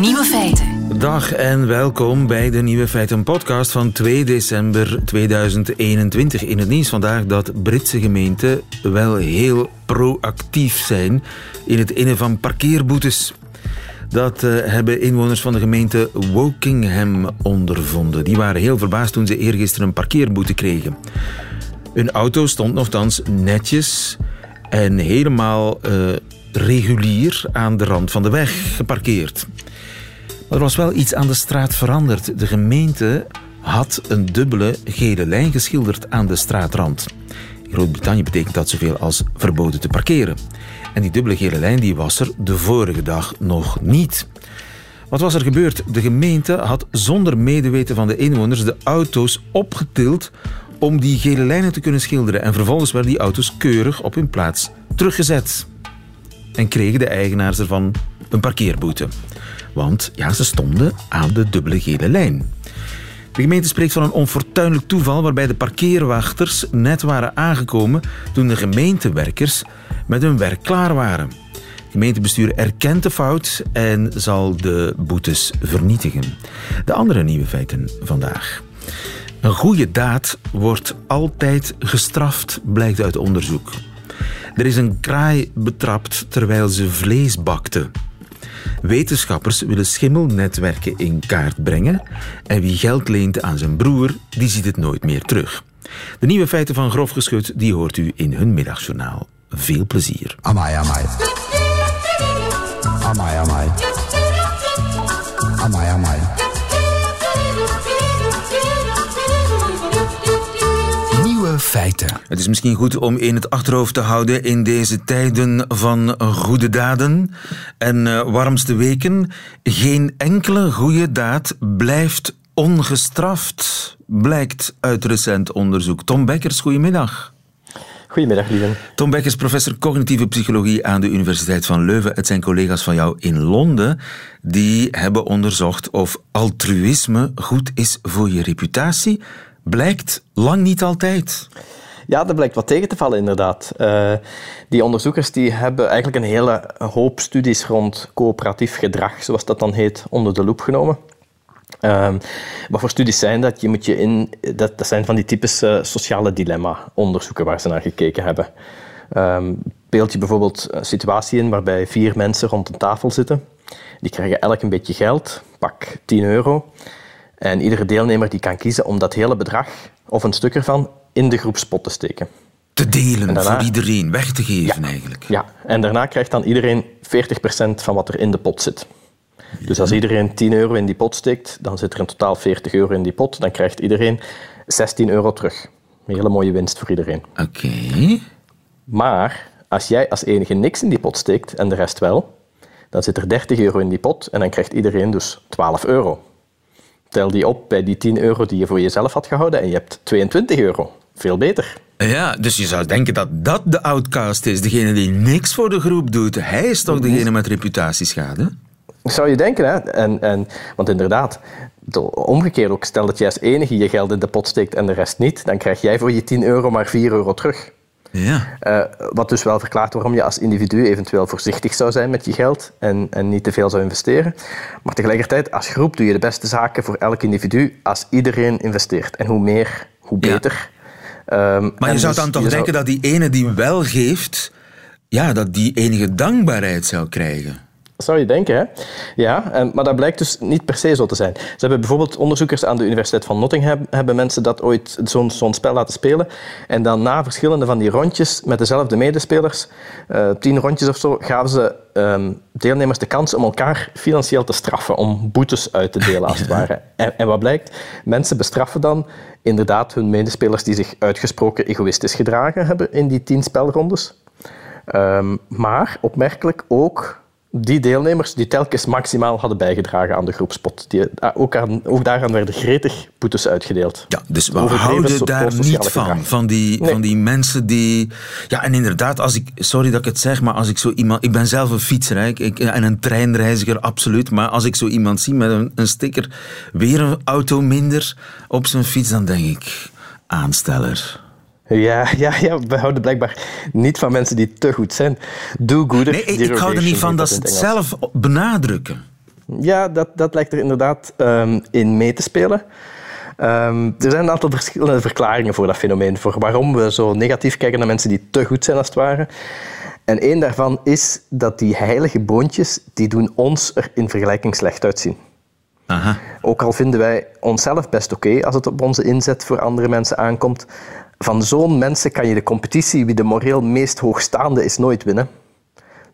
Nieuwe feiten. Dag en welkom bij de Nieuwe Feiten podcast van 2 december 2021. In het nieuws vandaag dat Britse gemeenten wel heel proactief zijn in het innen van parkeerboetes. Dat uh, hebben inwoners van de gemeente Wokingham ondervonden. Die waren heel verbaasd toen ze eergisteren een parkeerboete kregen. Hun auto stond nogthans netjes en helemaal uh, regulier aan de rand van de weg geparkeerd. Maar er was wel iets aan de straat veranderd. De gemeente had een dubbele gele lijn geschilderd aan de straatrand. In Groot-Brittannië betekent dat zoveel als verboden te parkeren. En die dubbele gele lijn die was er de vorige dag nog niet. Wat was er gebeurd? De gemeente had zonder medeweten van de inwoners de auto's opgetild om die gele lijnen te kunnen schilderen. En vervolgens werden die auto's keurig op hun plaats teruggezet. En kregen de eigenaars ervan een parkeerboete. Want ja, ze stonden aan de dubbele gele lijn. De gemeente spreekt van een onfortuinlijk toeval waarbij de parkeerwachters net waren aangekomen toen de gemeentewerkers met hun werk klaar waren. Het gemeentebestuur erkent de fout en zal de boetes vernietigen. De andere nieuwe feiten vandaag. Een goede daad wordt altijd gestraft, blijkt uit onderzoek. Er is een kraai betrapt terwijl ze vlees bakte. Wetenschappers willen schimmelnetwerken in kaart brengen en wie geld leent aan zijn broer, die ziet het nooit meer terug. De nieuwe feiten van Grof Geschut die hoort u in hun middagjournaal. Veel plezier. Amai, amai. Amai, amai. Amai, amai. Feiten. Het is misschien goed om in het achterhoofd te houden in deze tijden van goede daden en uh, warmste weken. Geen enkele goede daad blijft ongestraft, blijkt uit recent onderzoek. Tom Bekkers, goedemiddag. Goedemiddag, lieve. Tom Bekkers, professor cognitieve psychologie aan de Universiteit van Leuven. Het zijn collega's van jou in Londen die hebben onderzocht of altruïsme goed is voor je reputatie. Blijkt lang niet altijd. Ja, dat blijkt wat tegen te vallen, inderdaad. Uh, die onderzoekers die hebben eigenlijk een hele hoop studies rond coöperatief gedrag, zoals dat dan heet, onder de loep genomen. Um, wat voor studies zijn dat? Je moet je in, dat, dat zijn van die typische sociale dilemma-onderzoeken waar ze naar gekeken hebben. Um, beeld je bijvoorbeeld een situatie in waarbij vier mensen rond een tafel zitten. Die krijgen elk een beetje geld, pak 10 euro. En iedere deelnemer die kan kiezen om dat hele bedrag of een stuk ervan in de groepspot te steken. Te delen, daarna, voor iedereen, weg te geven ja, eigenlijk. Ja, en daarna krijgt dan iedereen 40% van wat er in de pot zit. Ja. Dus als iedereen 10 euro in die pot steekt, dan zit er in totaal 40 euro in die pot. Dan krijgt iedereen 16 euro terug. Een hele mooie winst voor iedereen. Oké. Okay. Maar als jij als enige niks in die pot steekt en de rest wel, dan zit er 30 euro in die pot en dan krijgt iedereen dus 12 euro. Tel die op bij die 10 euro die je voor jezelf had gehouden en je hebt 22 euro. Veel beter. Ja, dus je zou denken dat dat de outcast is, degene die niks voor de groep doet. Hij is toch degene met reputatieschade? Zou je denken, hè? En, en, want inderdaad, omgekeerd ook, stel dat jij als enige je geld in de pot steekt en de rest niet, dan krijg jij voor je 10 euro maar 4 euro terug. Ja. Uh, wat dus wel verklaart waarom je als individu eventueel voorzichtig zou zijn met je geld en, en niet te veel zou investeren. Maar tegelijkertijd, als groep doe je de beste zaken voor elk individu als iedereen investeert. En hoe meer, hoe beter. Ja. Um, maar je zou dus dan toch denken zou... dat die ene die wel geeft, ja, dat die enige dankbaarheid zou krijgen? Dat zou je denken, hè? Ja, en, maar dat blijkt dus niet per se zo te zijn. Ze hebben bijvoorbeeld onderzoekers aan de Universiteit van Nottingham hebben mensen dat ooit zo'n zo'n spel laten spelen. En dan na verschillende van die rondjes met dezelfde medespelers, uh, tien rondjes of zo, gaven ze um, deelnemers de kans om elkaar financieel te straffen, om boetes uit te delen als het ware. En, en wat blijkt? Mensen bestraffen dan inderdaad hun medespelers die zich uitgesproken egoïstisch gedragen hebben in die tien spelrondes. Um, maar opmerkelijk ook die deelnemers die telkens maximaal hadden bijgedragen aan de groepspot. Die, ook, aan, ook daaraan werden gretig boetes uitgedeeld. Ja, dus we houden daar niet van. Van die, nee. van die mensen die... Ja, en inderdaad, als ik... Sorry dat ik het zeg, maar als ik zo iemand... Ik ben zelf een fietser hè, ik, en een treinreiziger, absoluut. Maar als ik zo iemand zie met een, een sticker... Weer een auto minder op zijn fiets, dan denk ik... Aansteller. Ja, ja, ja, we houden blijkbaar niet van mensen die te goed zijn. Do gooder. Nee, ik, ik hou er niet van dat ze het zelf benadrukken. Ja, dat, dat lijkt er inderdaad um, in mee te spelen. Um, er zijn een aantal verschillende verklaringen voor dat fenomeen, voor waarom we zo negatief kijken naar mensen die te goed zijn als het ware. En één daarvan is dat die heilige boontjes, die doen ons er in vergelijking slecht uitzien. Aha. Ook al vinden wij onszelf best oké als het op onze inzet voor andere mensen aankomt, van zo'n mensen kan je de competitie wie de moreel meest hoogstaande is nooit winnen.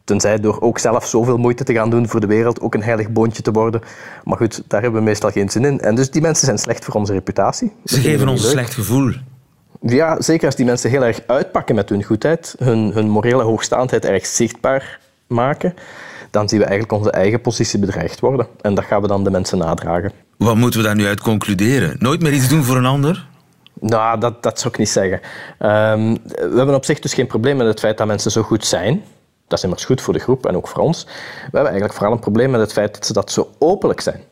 Tenzij door ook zelf zoveel moeite te gaan doen voor de wereld ook een heilig boontje te worden. Maar goed, daar hebben we meestal geen zin in. En dus die mensen zijn slecht voor onze reputatie. Ze geven ons een slecht gevoel. Ja, zeker als die mensen heel erg uitpakken met hun goedheid, hun, hun morele hoogstaandheid erg zichtbaar maken, dan zien we eigenlijk onze eigen positie bedreigd worden. En dat gaan we dan de mensen nadragen. Wat moeten we daar nu uit concluderen? Nooit meer iets doen voor een ander? Nou, dat, dat zou ik niet zeggen. Um, we hebben op zich dus geen probleem met het feit dat mensen zo goed zijn. Dat is immers goed voor de groep en ook voor ons. We hebben eigenlijk vooral een probleem met het feit dat ze dat zo openlijk zijn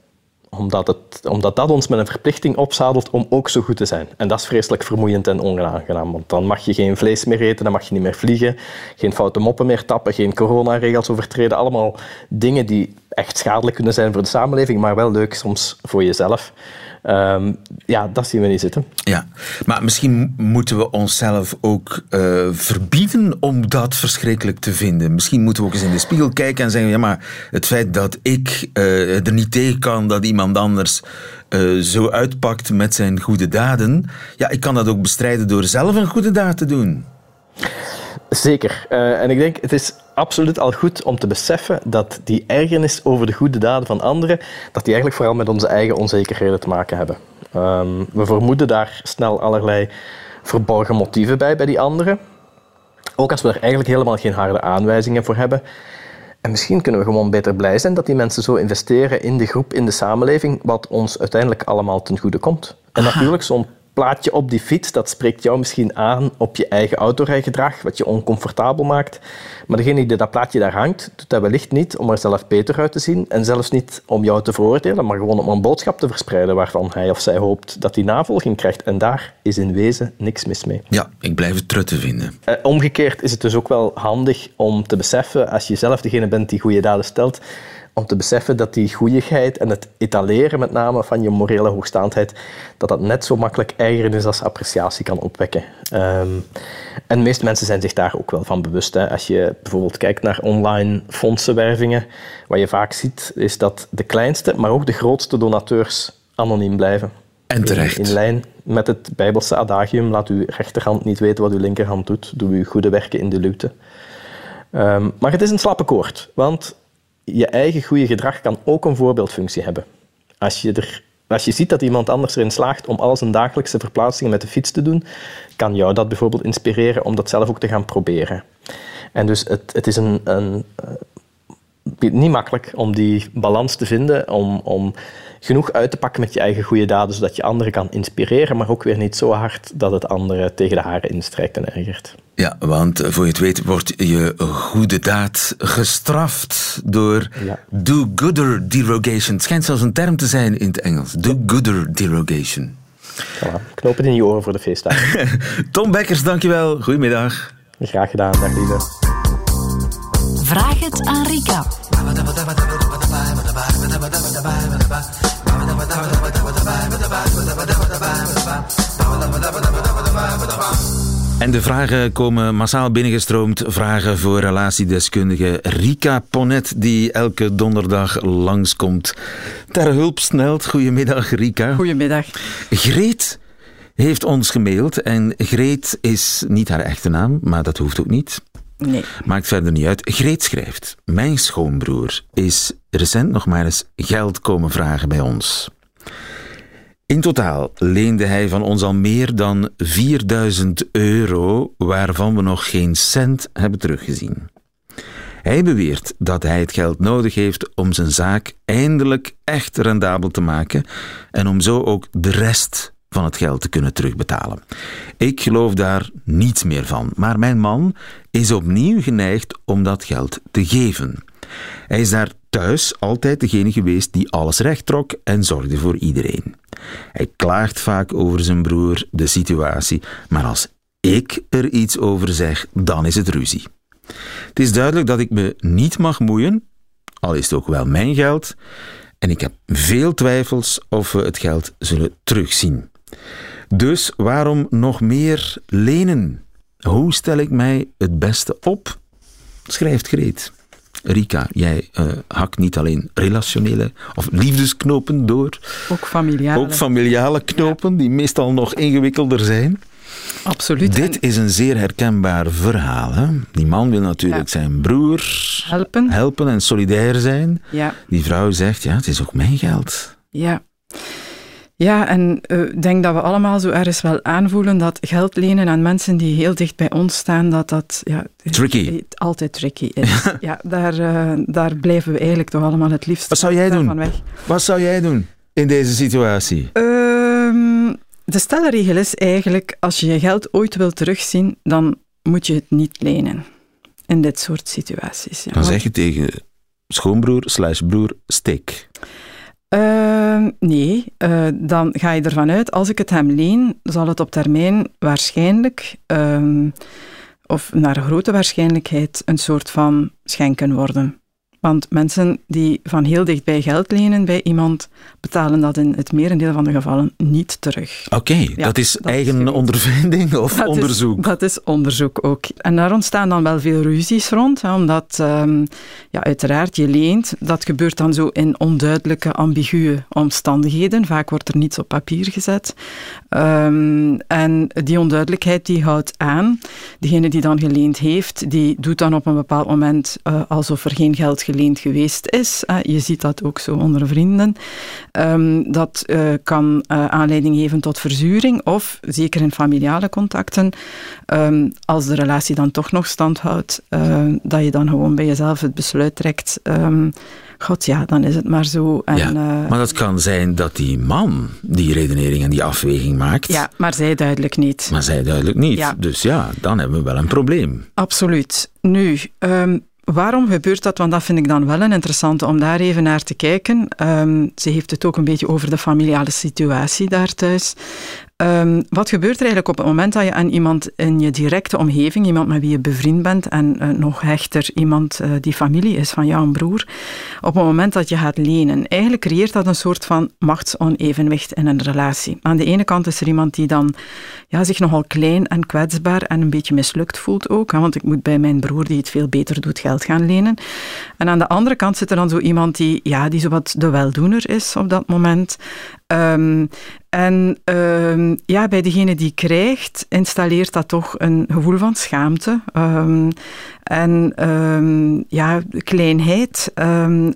omdat, het, omdat dat ons met een verplichting opzadelt om ook zo goed te zijn. En dat is vreselijk vermoeiend en onaangenaam. Want dan mag je geen vlees meer eten, dan mag je niet meer vliegen, geen foute moppen meer tappen, geen coronaregels overtreden. Allemaal dingen die echt schadelijk kunnen zijn voor de samenleving, maar wel leuk soms voor jezelf. Um, ja, dat zien we niet zitten. Ja, maar misschien moeten we onszelf ook uh, verbieden om dat verschrikkelijk te vinden. Misschien moeten we ook eens in de spiegel kijken en zeggen: ja, maar het feit dat ik uh, er niet tegen kan dat iemand anders uh, zo uitpakt met zijn goede daden, ja, ik kan dat ook bestrijden door zelf een goede daad te doen. Zeker. Uh, en ik denk, het is absoluut al goed om te beseffen dat die ergernis over de goede daden van anderen, dat die eigenlijk vooral met onze eigen onzekerheden te maken hebben. Um, we vermoeden daar snel allerlei verborgen motieven bij, bij die anderen. Ook als we er eigenlijk helemaal geen harde aanwijzingen voor hebben. En misschien kunnen we gewoon beter blij zijn dat die mensen zo investeren in de groep, in de samenleving, wat ons uiteindelijk allemaal ten goede komt. En natuurlijk, zo'n plaatje op die fiets, dat spreekt jou misschien aan op je eigen autorijgedrag, wat je oncomfortabel maakt. Maar degene die dat plaatje daar hangt, doet dat wellicht niet om er zelf beter uit te zien en zelfs niet om jou te veroordelen, maar gewoon om een boodschap te verspreiden waarvan hij of zij hoopt dat hij navolging krijgt. En daar is in wezen niks mis mee. Ja, ik blijf het trut te vinden. Eh, omgekeerd is het dus ook wel handig om te beseffen, als je zelf degene bent die goede daden stelt, om te beseffen dat die goeieheid en het etaleren met name van je morele hoogstaandheid, dat dat net zo makkelijk is als appreciatie kan opwekken. Um, en de meeste mensen zijn zich daar ook wel van bewust. Hè. Als je bijvoorbeeld kijkt naar online fondsenwervingen, wat je vaak ziet, is dat de kleinste, maar ook de grootste donateurs anoniem blijven. En terecht. In, in lijn met het Bijbelse adagium, laat uw rechterhand niet weten wat uw linkerhand doet. Doe uw goede werken in de luwte. Um, maar het is een slappe koord, want je eigen goede gedrag kan ook een voorbeeldfunctie hebben. Als je, er, als je ziet dat iemand anders erin slaagt om al zijn dagelijkse verplaatsingen met de fiets te doen, kan jou dat bijvoorbeeld inspireren om dat zelf ook te gaan proberen. En dus het, het is een, een, uh, niet makkelijk om die balans te vinden, om, om genoeg uit te pakken met je eigen goede daden, zodat je anderen kan inspireren, maar ook weer niet zo hard dat het anderen tegen de haren instrijkt en ergert. Ja, want voor je het weet wordt je goede daad gestraft door do-gooder derogation. Het schijnt zelfs een term te zijn in het Engels. Do-gooder derogation. Voilà, knopen in je oren voor de feestdagen. Tom Bekkers, dankjewel. Goedemiddag. Graag gedaan, dag lieve. Vraag het aan Rika. En de vragen komen massaal binnengestroomd. Vragen voor relatiedeskundige Rika Ponet, die elke donderdag langskomt. Ter hulp snelt. Goedemiddag, Rika. Goedemiddag. Greet heeft ons gemaild. En Greet is niet haar echte naam, maar dat hoeft ook niet. Nee. Maakt verder niet uit. Greet schrijft: Mijn schoonbroer is recent nog maar eens geld komen vragen bij ons. In totaal leende hij van ons al meer dan 4000 euro, waarvan we nog geen cent hebben teruggezien. Hij beweert dat hij het geld nodig heeft om zijn zaak eindelijk echt rendabel te maken en om zo ook de rest van het geld te kunnen terugbetalen. Ik geloof daar niets meer van, maar mijn man is opnieuw geneigd om dat geld te geven. Hij is daar thuis altijd degene geweest die alles recht trok en zorgde voor iedereen. Hij klaagt vaak over zijn broer, de situatie, maar als ik er iets over zeg, dan is het ruzie. Het is duidelijk dat ik me niet mag moeien, al is het ook wel mijn geld. En ik heb veel twijfels of we het geld zullen terugzien. Dus waarom nog meer lenen? Hoe stel ik mij het beste op? Schrijft Greet. Rika, jij uh, hakt niet alleen relationele of liefdesknopen door. Ook familiale. Ook familiale knopen, die meestal nog ingewikkelder zijn. Absoluut. Dit is een zeer herkenbaar verhaal. Hè? Die man wil natuurlijk zijn broer helpen. helpen en solidair zijn. Ja. Die vrouw zegt, ja, het is ook mijn geld. Ja. Ja, en eh, ik denk dat we allemaal zo ergens wel aanvoelen dat geld lenen aan mensen die heel dicht bij ons staan, dat dat ja, tricky. altijd tricky is. ja, daar, uh, daar blijven we eigenlijk toch allemaal het liefst Wat zou jij doen? weg. Wat zou jij doen in deze situatie? Um, de stelregel is eigenlijk, als je je geld ooit wilt terugzien, dan moet je het niet lenen. In dit soort situaties. Ja. Dan zeg je tegen schoonbroer slash broer, steek. Uh, nee, uh, dan ga je ervan uit, als ik het hem leen, zal het op termijn waarschijnlijk, uh, of naar grote waarschijnlijkheid, een soort van schenken worden. Want mensen die van heel dichtbij geld lenen bij iemand, betalen dat in het merendeel van de gevallen niet terug. Oké, okay, ja, dat is dat eigen is ondervinding of dat onderzoek? Is, dat is onderzoek ook. En daar ontstaan dan wel veel ruzies rond, hè, omdat um, ja, uiteraard je leent. Dat gebeurt dan zo in onduidelijke, ambiguë omstandigheden. Vaak wordt er niets op papier gezet. Um, en die onduidelijkheid die houdt aan. Degene die dan geleend heeft, die doet dan op een bepaald moment uh, alsof er geen geld geleend geweest is. Je ziet dat ook zo onder vrienden. Um, dat uh, kan uh, aanleiding geven tot verzuring of, zeker in familiale contacten, um, als de relatie dan toch nog stand houdt, uh, dat je dan gewoon bij jezelf het besluit trekt. Um, God ja, dan is het maar zo. En, ja, maar dat kan zijn dat die man die redenering en die afweging maakt. Ja, maar zij duidelijk niet. Maar zij duidelijk niet. Ja. Dus ja, dan hebben we wel een probleem. Absoluut. Nu, um, Waarom gebeurt dat? Want dat vind ik dan wel een interessante om daar even naar te kijken. Um, ze heeft het ook een beetje over de familiale situatie daar thuis. Um, wat gebeurt er eigenlijk op het moment dat je aan iemand in je directe omgeving, iemand met wie je bevriend bent en uh, nog hechter iemand uh, die familie is van jouw broer, op het moment dat je gaat lenen, eigenlijk creëert dat een soort van machtsonevenwicht in een relatie. Aan de ene kant is er iemand die dan ja, zich nogal klein en kwetsbaar en een beetje mislukt voelt ook, hè, want ik moet bij mijn broer die het veel beter doet geld gaan lenen. En aan de andere kant zit er dan zo iemand die, ja, die zowat de weldoener is op dat moment. Um, en um, ja, bij degene die krijgt, installeert dat toch een gevoel van schaamte. Um, en ja, kleinheid,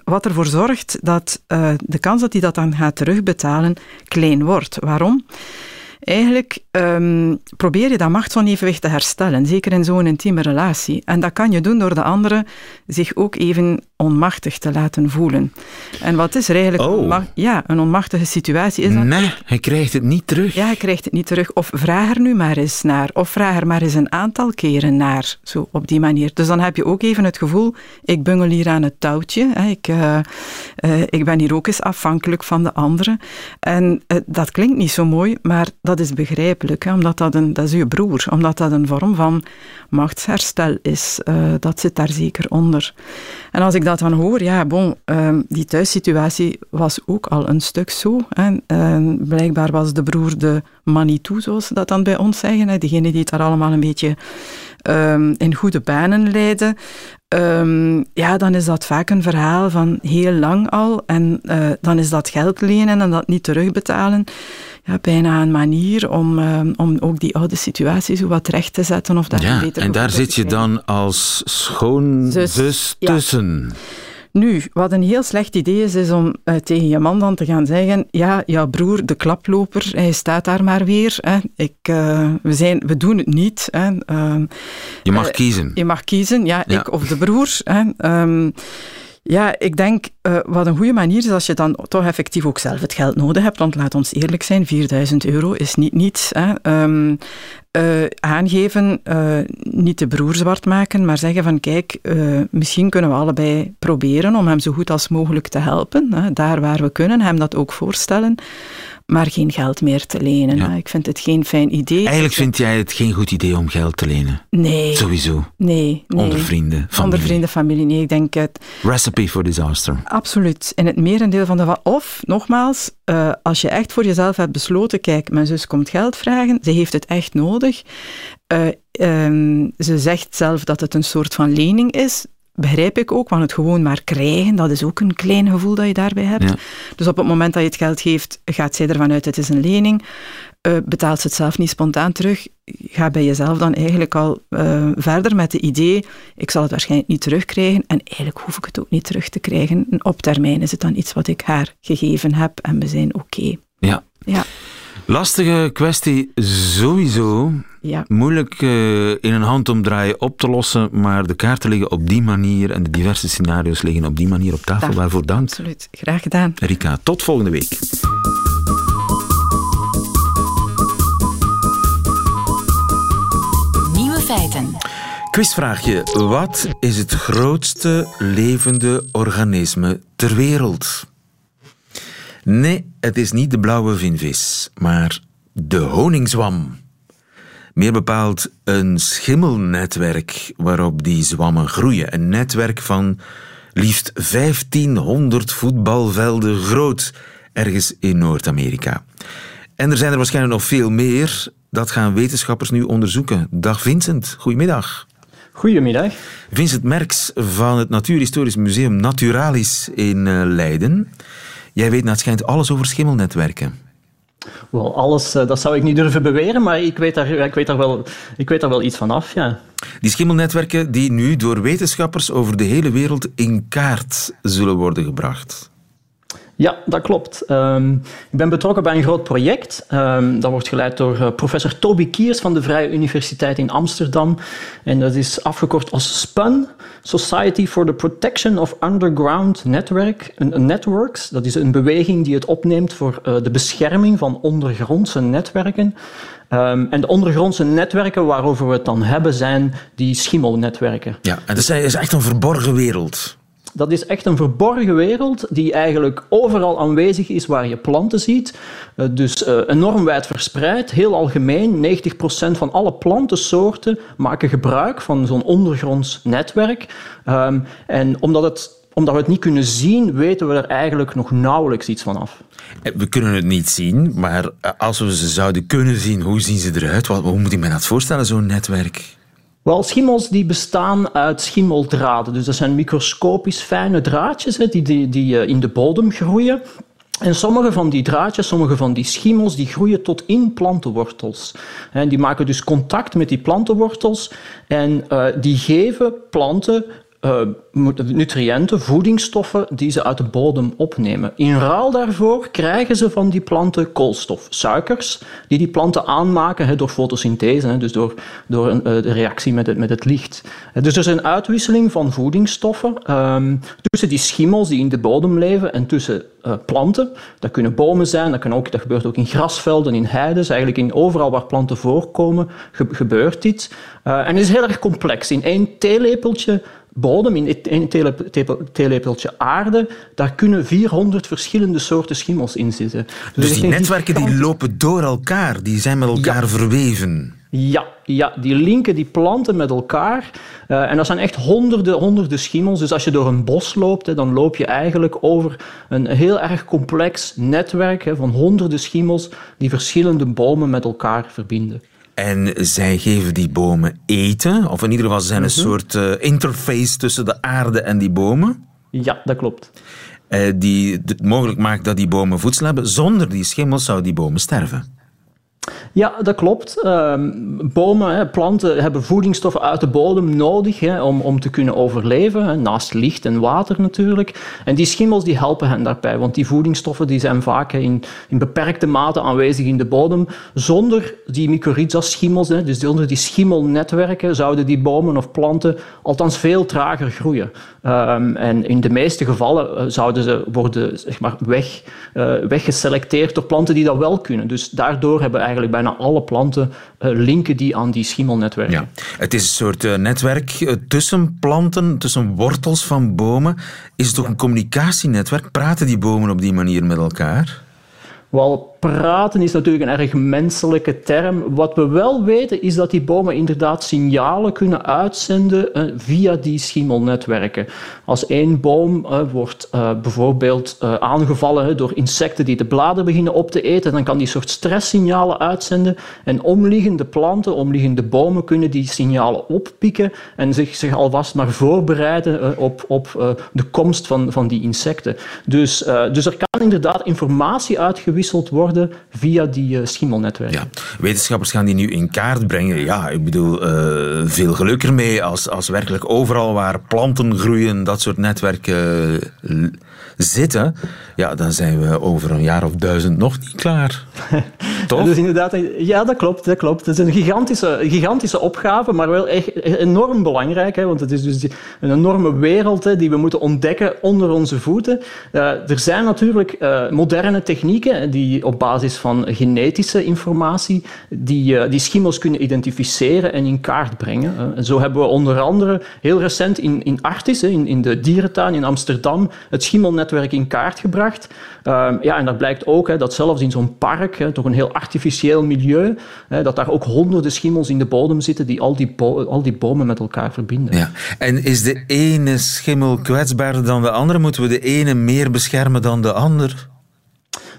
wat ervoor zorgt dat uh, de kans dat hij dat dan gaat terugbetalen klein wordt. Waarom? Eigenlijk um, probeer je dat machtsonevenwicht te herstellen, zeker in zo'n intieme relatie. En dat kan je doen door de andere zich ook even onmachtig te laten voelen. En wat is er eigenlijk? Oh. Ja, een onmachtige situatie is dat. Nee, hij krijgt het niet terug. Ja, hij krijgt het niet terug. Of vraag er nu maar eens naar. Of vraag er maar eens een aantal keren naar. Zo op die manier. Dus dan heb je ook even het gevoel, ik bungel hier aan het touwtje. Hè. Ik, uh, uh, ik ben hier ook eens afhankelijk van de anderen. En uh, dat klinkt niet zo mooi, maar dat is begrijpelijk. Omdat dat, een, dat is je broer. Omdat dat een vorm van machtsherstel is. dat zit daar zeker onder. En als ik dat dan hoor, ja, bon, uh, die thuissituatie was ook al een stuk zo. Hè. Uh, blijkbaar was de broer de Manitou, zoals ze dat dan bij ons zeggen. Hè. Degene die het daar allemaal een beetje um, in goede banen leidde. Um, ja, dan is dat vaak een verhaal van heel lang al. En uh, dan is dat geld lenen en dat niet terugbetalen. Ja, bijna een manier om, um, om ook die oude situatie zo wat recht te zetten. Of daar ja, beter en daar zit je dan als schoonzus Zus, tussen. Nu, wat een heel slecht idee is, is om uh, tegen je man dan te gaan zeggen: Ja, jouw broer, de klaploper, hij staat daar maar weer. Hè. Ik, uh, we, zijn, we doen het niet. Hè. Uh, je mag kiezen. Je mag kiezen, ja, ja. ik of de broer. Hè. Um, ja, ik denk uh, wat een goede manier is als je dan toch effectief ook zelf het geld nodig hebt. Want laat ons eerlijk zijn, 4000 euro is niet niets. Hè. Um, uh, aangeven, uh, niet de broer zwart maken, maar zeggen van kijk, misschien kunnen we allebei proberen om hem zo goed als mogelijk te helpen. Hè. Daar waar we kunnen, hem dat ook voorstellen. Maar geen geld meer te lenen. Ja. Ik vind het geen fijn idee. Eigenlijk vind jij het geen goed idee om geld te lenen? Nee. Sowieso. Nee, nee. Onder vrienden, familie. Onder vrienden, familie. Nee, ik denk het. Recipe for disaster. Absoluut. In het merendeel van de. Of, nogmaals, uh, als je echt voor jezelf hebt besloten, kijk, mijn zus komt geld vragen, ze heeft het echt nodig. Uh, um, ze zegt zelf dat het een soort van lening is. Begrijp ik ook, want het gewoon maar krijgen, dat is ook een klein gevoel dat je daarbij hebt. Ja. Dus op het moment dat je het geld geeft, gaat zij ervan uit, het is een lening. Uh, betaalt ze het zelf niet spontaan terug, ga bij jezelf dan eigenlijk al uh, verder met het idee, ik zal het waarschijnlijk niet terugkrijgen en eigenlijk hoef ik het ook niet terug te krijgen. En op termijn is het dan iets wat ik haar gegeven heb en we zijn oké. Okay. Ja. ja. Lastige kwestie sowieso. Ja. Moeilijk uh, in een handomdraai op te lossen, maar de kaarten liggen op die manier en de diverse scenario's liggen op die manier op tafel. Waarvoor dank. Absoluut. Graag gedaan. Rika, tot volgende week. Nieuwe feiten. Quizvraagje. Wat is het grootste levende organisme ter wereld? Nee, het is niet de blauwe vinvis, maar de honingzwam. Meer bepaald een schimmelnetwerk waarop die zwammen groeien. Een netwerk van liefst 1500 voetbalvelden groot, ergens in Noord-Amerika. En er zijn er waarschijnlijk nog veel meer. Dat gaan wetenschappers nu onderzoeken. Dag Vincent, goedemiddag. Goedemiddag. Vincent Merks van het Natuurhistorisch Museum Naturalis in Leiden. Jij weet naar het schijnt alles over schimmelnetwerken. Wel, alles, dat zou ik niet durven beweren, maar ik weet daar, ik weet daar, wel, ik weet daar wel iets van af, ja. Die schimmelnetwerken die nu door wetenschappers over de hele wereld in kaart zullen worden gebracht. Ja, dat klopt. Um, ik ben betrokken bij een groot project. Um, dat wordt geleid door uh, professor Toby Kiers van de Vrije Universiteit in Amsterdam. En dat is afgekort als SPUN, Society for the Protection of Underground Network, Networks. Dat is een beweging die het opneemt voor uh, de bescherming van ondergrondse netwerken. Um, en de ondergrondse netwerken waarover we het dan hebben zijn die schimmelnetwerken. Ja, en dat is echt een verborgen wereld. Dat is echt een verborgen wereld die eigenlijk overal aanwezig is waar je planten ziet. Uh, dus uh, enorm wijd verspreid, heel algemeen. 90% van alle plantensoorten maken gebruik van zo'n ondergronds netwerk. Um, en omdat, het, omdat we het niet kunnen zien, weten we er eigenlijk nog nauwelijks iets van af. We kunnen het niet zien, maar als we ze zouden kunnen zien, hoe zien ze eruit? Hoe moet ik me dat voorstellen, zo'n netwerk? Wel, schimmels die bestaan uit schimmeldraden. Dus dat zijn microscopisch fijne draadjes hè, die, die, die in de bodem groeien. En sommige van die draadjes, sommige van die schimmels, die groeien tot in plantenwortels. En die maken dus contact met die plantenwortels en uh, die geven planten nutriënten, voedingsstoffen die ze uit de bodem opnemen. In ruil daarvoor krijgen ze van die planten koolstof, suikers, die die planten aanmaken door fotosynthese, he, dus door, door uh, de reactie met het, met het licht. Dus er is een uitwisseling van voedingsstoffen um, tussen die schimmels die in de bodem leven en tussen planten. Dat kunnen bomen zijn, dat, kan ook, dat gebeurt ook in grasvelden, in heiden, eigenlijk in overal waar planten voorkomen ge gebeurt dit. en het is heel erg complex. In één theelepeltje bodem, in één theelepeltje aarde, daar kunnen 400 verschillende soorten schimmels in zitten. Dus, dus die netwerken die lopen door elkaar, die zijn met elkaar ja. verweven. Ja, ja, die linken die planten met elkaar. Uh, en dat zijn echt honderden, honderden schimmels. Dus als je door een bos loopt, hè, dan loop je eigenlijk over een heel erg complex netwerk hè, van honderden schimmels die verschillende bomen met elkaar verbinden. En zij geven die bomen eten, of in ieder geval zijn een Mhm. soort uh, interface tussen de aarde en die bomen. Ja, dat klopt. Uh, die het mogelijk maakt dat die bomen voedsel hebben. Zonder die schimmels zouden die bomen sterven. Ja, dat klopt. Uh, bomen, planten hebben voedingsstoffen uit de bodem nodig om, om te kunnen overleven, naast licht en water natuurlijk. En die schimmels die helpen hen daarbij, want die voedingsstoffen die zijn vaak in, in beperkte mate aanwezig in de bodem. Zonder die mycorrhiza-schimmels, dus zonder die schimmelnetwerken, zouden die bomen of planten althans veel trager groeien. Um, en in de meeste gevallen uh, zouden ze worden zeg maar, weg, uh, weggeselecteerd door planten die dat wel kunnen. Dus daardoor hebben eigenlijk bijna alle planten uh, linken die aan die schimmelnetwerken. Ja. Het is een soort uh, netwerk tussen planten, tussen wortels van bomen. Is het ja. een communicatienetwerk? Praten die bomen op die manier met elkaar? Wel, praten is natuurlijk een erg menselijke term. Wat we wel weten is dat die bomen inderdaad signalen kunnen uitzenden uh, via die schimmelnetwerken. Als één boom uh, wordt uh, bijvoorbeeld aangevallen door insecten die de bladeren beginnen op te eten, dan kan die soort stresssignalen uitzenden en omliggende planten, omliggende bomen kunnen die signalen oppikken en zich, zich alvast maar voorbereiden op, op de komst van, van die insecten. Dus, dus er kan inderdaad informatie uitgewisseld worden via die uh, schimmelnetwerken. Ja. Wetenschappers gaan die nu in kaart brengen. Ja, ik bedoel, uh, veel geluk ermee als, als werkelijk overal waar planten groeien dat soort netwerken zitten, ja, dan zijn we over een jaar of duizend nog niet klaar. Toch? Dus inderdaad, ja, dat klopt, dat klopt. Het is een gigantische, gigantische opgave, maar wel echt enorm belangrijk, hè, want het is dus een enorme wereld hè, die we moeten ontdekken onder onze voeten. Uh, er zijn natuurlijk uh, moderne technieken die op basis van genetische informatie die, uh, die schimmels kunnen identificeren en in kaart brengen. En zo hebben we onder andere heel recent in, in Artis, in, in de dierentuin in Amsterdam, het schimmelnet netwerk in kaart gebracht. Um, ja, en dat blijkt ook hè, dat zelfs in zo'n park, toch een heel artificieel milieu, hè, dat daar ook honderden schimmels in de bodem zitten die al die, al die bomen met elkaar verbinden. Ja. En is de ene schimmel kwetsbaarder dan de andere? Moeten we de ene meer beschermen dan de ander?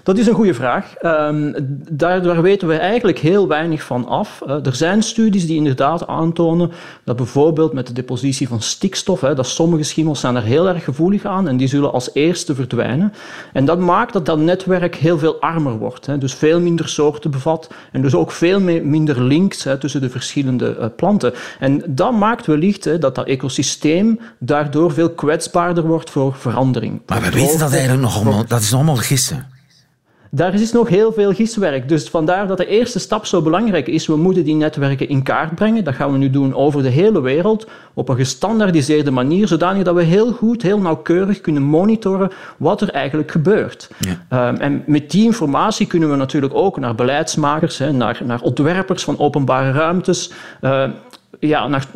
Dat is een goede vraag. Um, daar, weten we eigenlijk heel weinig van af. Uh, er zijn studies die inderdaad aantonen dat bijvoorbeeld met de depositie van stikstof, hè, dat sommige schimmels zijn er heel erg gevoelig aan en die zullen als eerste verdwijnen. En dat maakt dat dat netwerk heel veel armer wordt. Hè, dus veel minder soorten bevat en dus ook veel minder links hè, tussen de verschillende uh, planten. En dat maakt wellicht hè, dat dat ecosysteem daardoor veel kwetsbaarder wordt voor verandering. Maar we weten dat eigenlijk nog allemaal, dat is allemaal gissen. Daar is nog heel veel giswerk. Dus vandaar dat de eerste stap zo belangrijk is. We moeten die netwerken in kaart brengen. Dat gaan we nu doen over de hele wereld op een gestandaardiseerde manier, zodanig dat we heel goed, heel nauwkeurig kunnen monitoren wat er eigenlijk gebeurt. Ja. Um, en met die informatie kunnen we natuurlijk ook naar beleidsmakers, hè, naar, naar ontwerpers van openbare ruimtes, uh, ja, naar,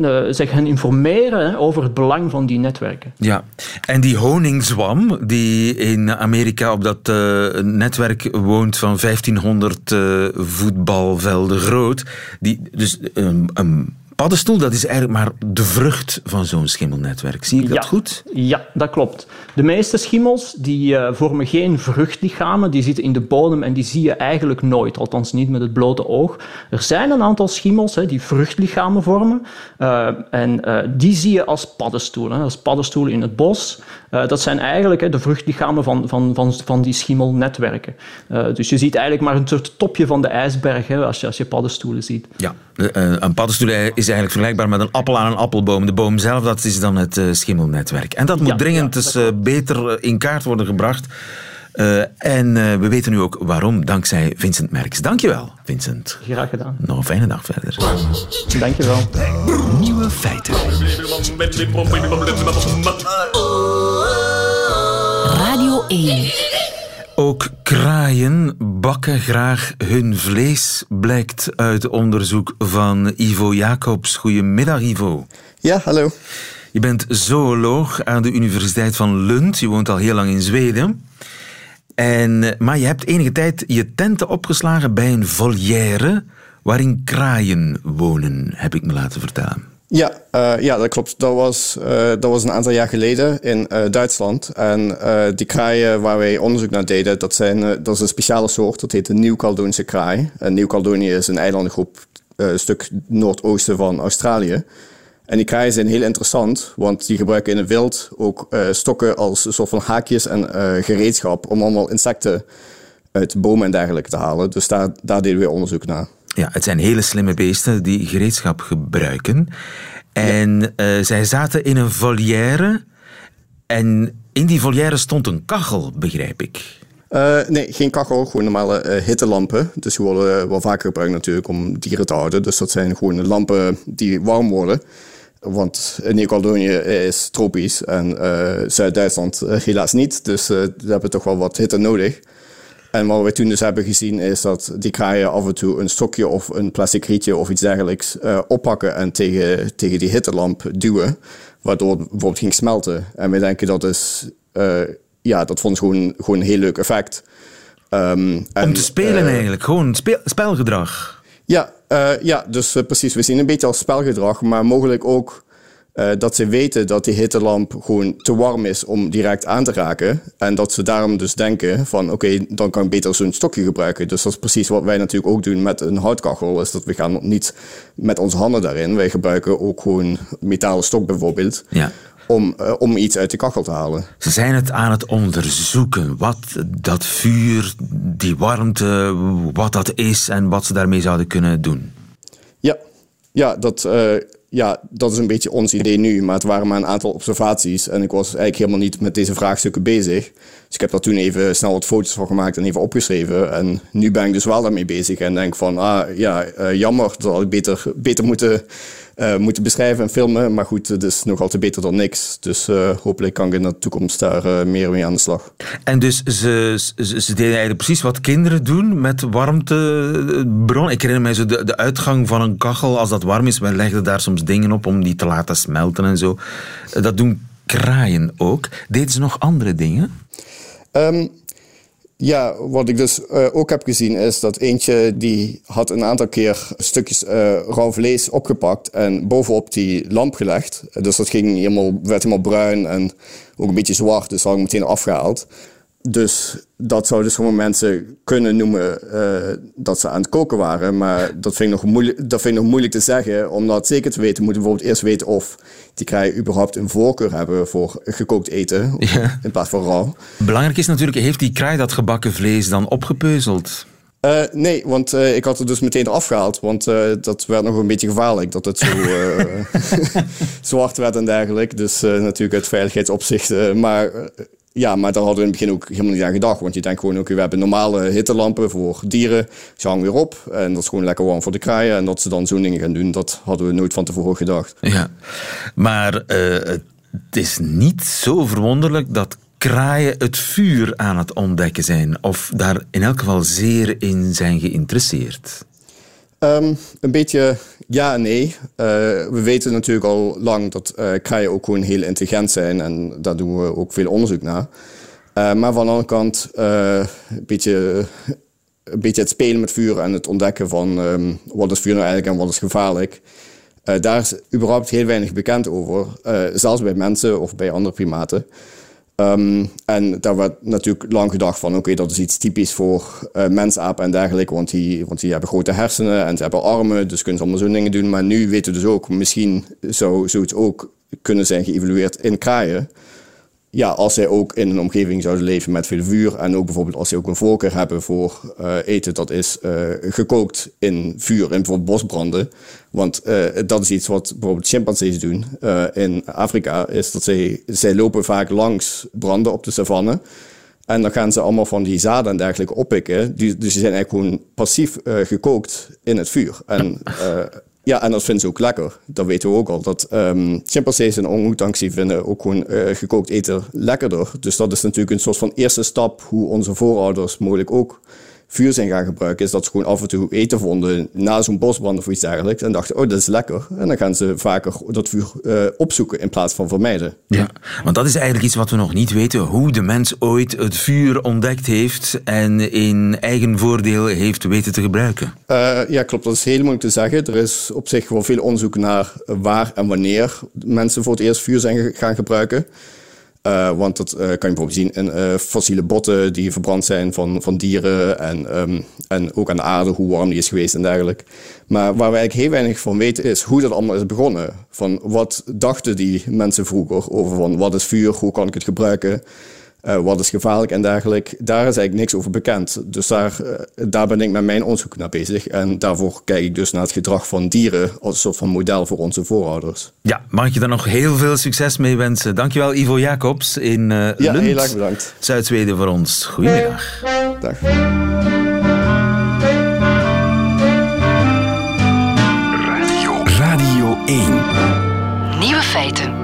hen informeren over het belang van die netwerken. Ja, en die honingswam die in Amerika op dat uh, netwerk woont van 1500 uh, voetbalvelden groot, die, dus een paddenstoel, dat is eigenlijk maar de vrucht van zo'n schimmelnetwerk. Zie ik dat goed? Ja, dat klopt. De meeste schimmels die, uh, vormen geen vruchtlichamen, die zitten in de bodem en die zie je eigenlijk nooit, althans niet met het blote oog. Er zijn een aantal schimmels hè, die vruchtlichamen vormen uh, en uh, die zie je als paddenstoelen, als paddenstoelen in het bos. dat zijn eigenlijk hè, de vruchtlichamen van, van, van, van die schimmelnetwerken. dus je ziet eigenlijk maar een soort topje van de ijsberg hè, als, je, als je paddenstoelen ziet. Ja, een paddenstoel is eigenlijk vergelijkbaar met een appel aan een appelboom. De boom zelf, dat is dan het uh, schimmelnetwerk. En dat moet dringend ja, dus, uh, beter eh, in kaart worden gebracht. Uh, en we weten nu ook waarom, dankzij Vincent Merks. Dankjewel, Vincent. Graag gedaan. Nog een fijne dag verder. Dankjewel. Nieuwe feiten. Radio 1. Ook kraaien bakken graag hun vlees, blijkt uit onderzoek van Ivo Jacobs. Goedemiddag, Ivo. Ja, hallo. Je bent zooloog aan de Universiteit van Lund. Je woont al heel lang in Zweden. En, maar je hebt enige tijd je tenten opgeslagen bij een volière waarin kraaien wonen, heb ik me laten vertellen. Ja, uh, ja, dat klopt. Dat was, uh, dat was een aantal jaar geleden in uh, Duitsland. En die kraaien waar wij onderzoek naar deden, dat, zijn, dat is een speciale soort. Dat heet de Nieuw-Caledonische kraai. En Nieuw-Caledonië is een eilandengroep een stuk noordoosten van Australië. En die kraaien zijn heel interessant, want die gebruiken in het wild ook stokken als een soort van haakjes en gereedschap om allemaal insecten uit bomen en dergelijke te halen. Dus daar, daar deden we onderzoek naar. Ja, het zijn hele slimme beesten die gereedschap gebruiken. En ja. uh, zij zaten in een volière. En in die volière stond een kachel, begrijp ik. Uh, nee, geen kachel, gewoon normale uh, hittelampen. Dus die worden wel vaker gebruikt natuurlijk om dieren te houden. Dus dat zijn gewoon lampen die warm worden. Want Nieuw-Caledonië is tropisch en Zuid-Duitsland helaas niet. Dus we hebben toch wel wat hitte nodig. En wat we toen dus hebben gezien is dat die kraaien af en toe een stokje of een plastic rietje of iets dergelijks uh, oppakken en tegen, tegen die hittelamp duwen, waardoor het bijvoorbeeld ging smelten. En we denken dat is, uh, ja, dat vond gewoon, gewoon een heel leuk effect. Um, Om te spelen eigenlijk, gewoon speel, spelgedrag. Ja, ja dus precies. We zien een beetje als spelgedrag, maar mogelijk ook uh, dat ze weten dat die hittelamp gewoon te warm is om direct aan te raken. En dat ze daarom dus denken van oké, dan kan ik beter zo'n stokje gebruiken. Dus dat is precies wat wij natuurlijk ook doen met een houtkachel. Is dat we gaan niet met onze handen daarin. Wij gebruiken ook gewoon metalen stok bijvoorbeeld. Ja. Om, uh, om iets uit de kachel te halen. Ze zijn het aan het onderzoeken. Wat dat vuur, die warmte, wat dat is en wat ze daarmee zouden kunnen doen. Ja, ja dat... Uh, ja, dat is een beetje ons idee nu, maar het waren maar een aantal observaties. En ik was eigenlijk helemaal niet met deze vraagstukken bezig. Dus ik heb daar toen even snel wat foto's van gemaakt en even opgeschreven. En nu ben ik dus wel daarmee bezig en denk van, ah ja, uh, jammer, dat had ik beter, beter moeten uh, moeten beschrijven en filmen. Maar goed, het is nog altijd beter dan niks. Dus uh, hopelijk kan ik in de toekomst daar uh, meer mee aan de slag. En dus ze, ze, ze, deden eigenlijk precies wat kinderen doen met warmtebron. Ik herinner mij zo de, de uitgang van een kachel. Als dat warm is, wij legden daar soms dingen op om die te laten smelten en zo. Dat doen kraaien ook. Deden ze nog andere dingen? Um, ja, wat ik dus uh, ook heb gezien is dat eentje die had een aantal keer stukjes uh, rauw vlees opgepakt en bovenop die lamp gelegd. Dus dat ging helemaal, werd helemaal bruin en ook een beetje zwart, dus had ik meteen afgehaald. Dus dat zou dus sommige mensen kunnen noemen uh, dat ze aan het koken waren. Maar dat vind, ik nog moeilijk, dat vind ik nog moeilijk te zeggen. Om dat zeker te weten, moeten we bijvoorbeeld eerst weten of die kraaien überhaupt een voorkeur hebben voor gekookt eten. In plaats van rauw. Belangrijk is natuurlijk, heeft die kraai dat gebakken vlees dan opgepeuzeld? Uh, nee, want uh, ik had het dus meteen afgehaald. Want uh, dat werd nog een beetje gevaarlijk dat het zo zwart werd en dergelijke. Dus natuurlijk uit veiligheidsopzicht. maar ja, maar daar hadden we in het begin ook helemaal niet aan gedacht. Want je denkt gewoon, oké, we hebben normale hittelampen voor dieren. Ze hangen weer op en dat is gewoon lekker warm voor de kraaien. En dat ze dan zo'n dingen gaan doen, dat hadden we nooit van tevoren gedacht. Ja, maar uh, het is niet zo verwonderlijk dat kraaien het vuur aan het ontdekken zijn. Of daar in elk geval zeer in zijn geïnteresseerd. Um, een beetje ja en nee. Uh, we weten natuurlijk al lang dat uh, kraaien ook gewoon heel intelligent zijn en daar doen we ook veel onderzoek naar. Uh, maar van de andere kant een, beetje, een beetje het spelen met vuur en het ontdekken van um, wat is vuur nou eigenlijk en wat is gevaarlijk. daar is überhaupt heel weinig bekend over, zelfs bij mensen of bij andere primaten. Um, en daar werd natuurlijk lang gedacht van, oké, dat is iets typisch voor uh, mensapen en dergelijke, want die, want die hebben grote hersenen en ze hebben armen, dus kunnen ze allemaal zo'n dingen doen. Maar nu weten we dus ook, misschien zou zoiets ook kunnen zijn geëvalueerd in kraaien ja, als zij ook in een omgeving zouden leven met veel vuur en ook bijvoorbeeld als ze ook een voorkeur hebben voor uh, eten dat is uh, gekookt in vuur, in bijvoorbeeld bosbranden. Want uh, dat is iets wat bijvoorbeeld chimpansees doen in Afrika, is dat zij, zij lopen vaak langs branden op de savanne. En dan gaan ze allemaal van die zaden en dergelijke oppikken. dus die zijn eigenlijk gewoon passief gekookt in het vuur. En ja, en dat vinden ze ook lekker. Dat weten we ook al. Dat um, chimpansees en orang vinden ook gewoon uh, gekookt eten lekkerder. Dus dat is natuurlijk een soort van eerste stap hoe onze voorouders mogelijk ook vuur zijn gaan gebruiken, is dat ze gewoon af en toe eten vonden na zo'n bosbrand of iets dergelijks. En dachten, oh, dat is lekker. En dan gaan ze vaker dat vuur uh, opzoeken in plaats van vermijden. Ja, want dat is eigenlijk iets wat we nog niet weten. Hoe de mens ooit het vuur ontdekt heeft en in eigen voordeel heeft weten te gebruiken. Uh, ja, klopt. Dat is heel moeilijk te zeggen. Er is op zich wel veel onderzoek naar waar en wanneer mensen voor het eerst vuur zijn gaan gebruiken. Uh, want dat uh, kan je bijvoorbeeld zien in uh, fossiele botten die verbrand zijn van, van dieren. En, um, en ook aan de aarde, hoe warm die is geweest en dergelijke. Maar waar we eigenlijk heel weinig van weten is hoe dat allemaal is begonnen. Van wat dachten die mensen vroeger over van wat is vuur, hoe kan ik het gebruiken. Uh, wat is gevaarlijk en dergelijke. Daar is eigenlijk niks over bekend. Dus daar, uh, daar ben ik met mijn onderzoek naar bezig. En daarvoor kijk ik dus naar het gedrag van dieren als een soort van model voor onze voorouders. Ja, mag ik je daar nog heel veel succes mee wensen. Dankjewel Ivo Jacobs in uh, ja, Lund, heel erg bedankt. Zuid-Zweden voor ons. Goedemiddag. Dag. Radio, Radio 1. Nieuwe feiten.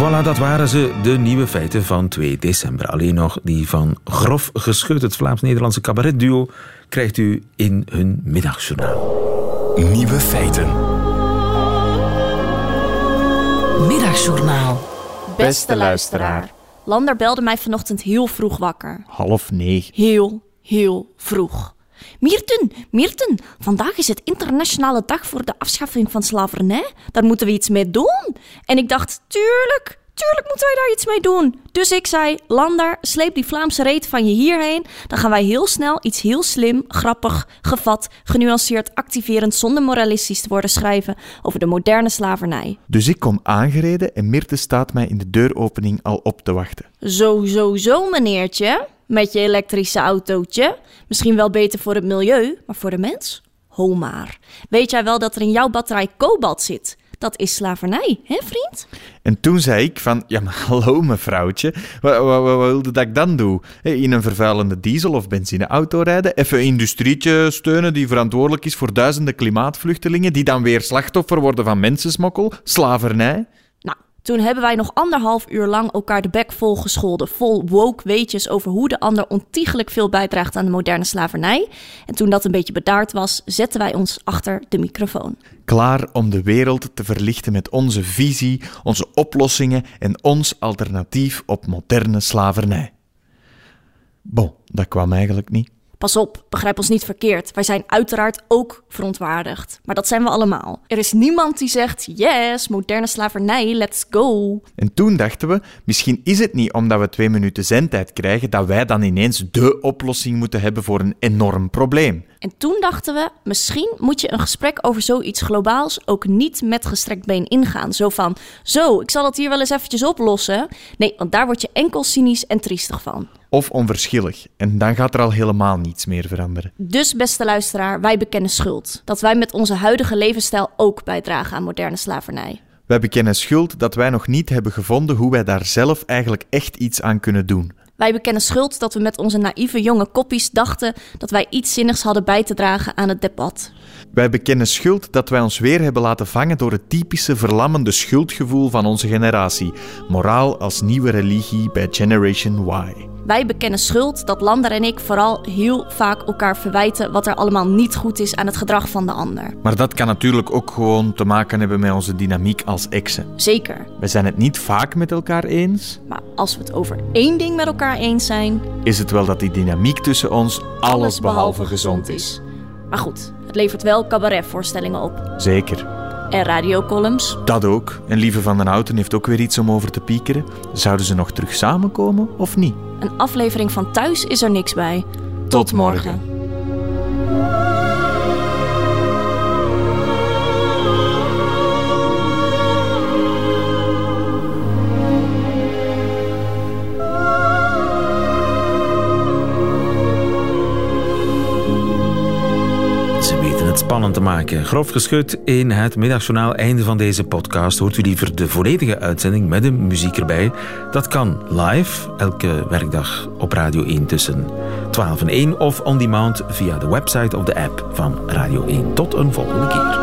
Voilà, dat waren ze, de nieuwe feiten van 2 december. Alleen nog die van grof geschud, het Vlaams-Nederlandse cabaretduo, krijgt u in hun middagjournaal. Nieuwe feiten. Middagjournaal. Beste luisteraar. Lander belde mij vanochtend heel vroeg wakker. Half negen. Heel, heel vroeg. Mirten, Mirten, vandaag is het internationale dag voor de afschaffing van slavernij. Daar moeten we iets mee doen. En ik dacht, tuurlijk, tuurlijk moeten wij daar iets mee doen. Dus ik zei, Lander, sleep die Vlaamse reet van je hierheen. Dan gaan wij heel snel iets heel slim, grappig, gevat, genuanceerd, activerend, zonder moralistisch te worden schrijven over de moderne slavernij. Dus ik kom aangereden en Mirte staat mij in de deuropening al op te wachten. Zo, zo, zo, meneertje. Met je elektrische autootje. Misschien wel beter voor het milieu, maar voor de mens? Ho maar. Weet jij wel dat er in jouw batterij kobalt zit? Dat is slavernij, hè vriend? En toen zei ik van, ja maar hallo mevrouwtje, wat, wat, wat wilde dat ik dan doe? In een vervuilende diesel- of benzineauto rijden? Even een industrietje steunen die verantwoordelijk is voor duizenden klimaatvluchtelingen, die dan weer slachtoffer worden van mensensmokkel? Slavernij? Toen hebben wij nog anderhalf uur lang elkaar de bek vol gescholden, vol woke weetjes over hoe de ander ontiegelijk veel bijdraagt aan de moderne slavernij. En toen dat een beetje bedaard was, zetten wij ons achter de microfoon. Klaar om de wereld te verlichten met onze visie, onze oplossingen en ons alternatief op moderne slavernij. Bon, dat kwam eigenlijk niet. Pas op, begrijp ons niet verkeerd. Wij zijn uiteraard ook verontwaardigd. Maar dat zijn we allemaal. Er is niemand die zegt: yes, moderne slavernij, let's go. En toen dachten we, misschien is het niet omdat we twee minuten zendtijd krijgen dat wij dan ineens dé oplossing moeten hebben voor een enorm probleem. En toen dachten we, misschien moet je een gesprek over zoiets globaals ook niet met gestrekt been ingaan. Zo van, zo, ik zal het hier wel eens eventjes oplossen. Nee, want daar word je enkel cynisch en triestig van. Of onverschillig. En dan gaat er al helemaal niets meer veranderen. Dus, beste luisteraar, wij bekennen schuld. Dat wij met onze huidige levensstijl ook bijdragen aan moderne slavernij. Wij bekennen schuld dat wij nog niet hebben gevonden hoe wij daar zelf eigenlijk echt iets aan kunnen doen. Wij bekennen schuld dat we met onze naïeve jonge koppies dachten dat wij iets zinnigs hadden bij te dragen aan het debat. Wij bekennen schuld dat wij ons weer hebben laten vangen door het typische verlammende schuldgevoel van onze generatie. Moraal als nieuwe religie bij Generation Y. Wij bekennen schuld dat Lander en ik vooral heel vaak elkaar verwijten wat er allemaal niet goed is aan het gedrag van de ander. Maar dat kan natuurlijk ook gewoon te maken hebben met onze dynamiek als exen. Zeker. We zijn het niet vaak met elkaar eens. Maar als we het over één ding met elkaar eens zijn, is het wel dat die dynamiek tussen ons alles behalve gezond is. Maar goed, het levert wel cabaretvoorstellingen op. Zeker. En radiocolumns. Dat ook. En Lieve van den Houten heeft ook weer iets om over te piekeren. Zouden ze nog terug samenkomen of niet? Een aflevering van Thuis is er niks bij. Tot, Tot morgen. morgen. Spannend te maken. Grof geschud in het middagjournaal. Einde van deze podcast hoort u liever de volledige uitzending met de muziek erbij. Dat kan live, elke werkdag op Radio 1 tussen 12 en 1 of on demand via de website of de app van Radio 1. Tot een volgende keer.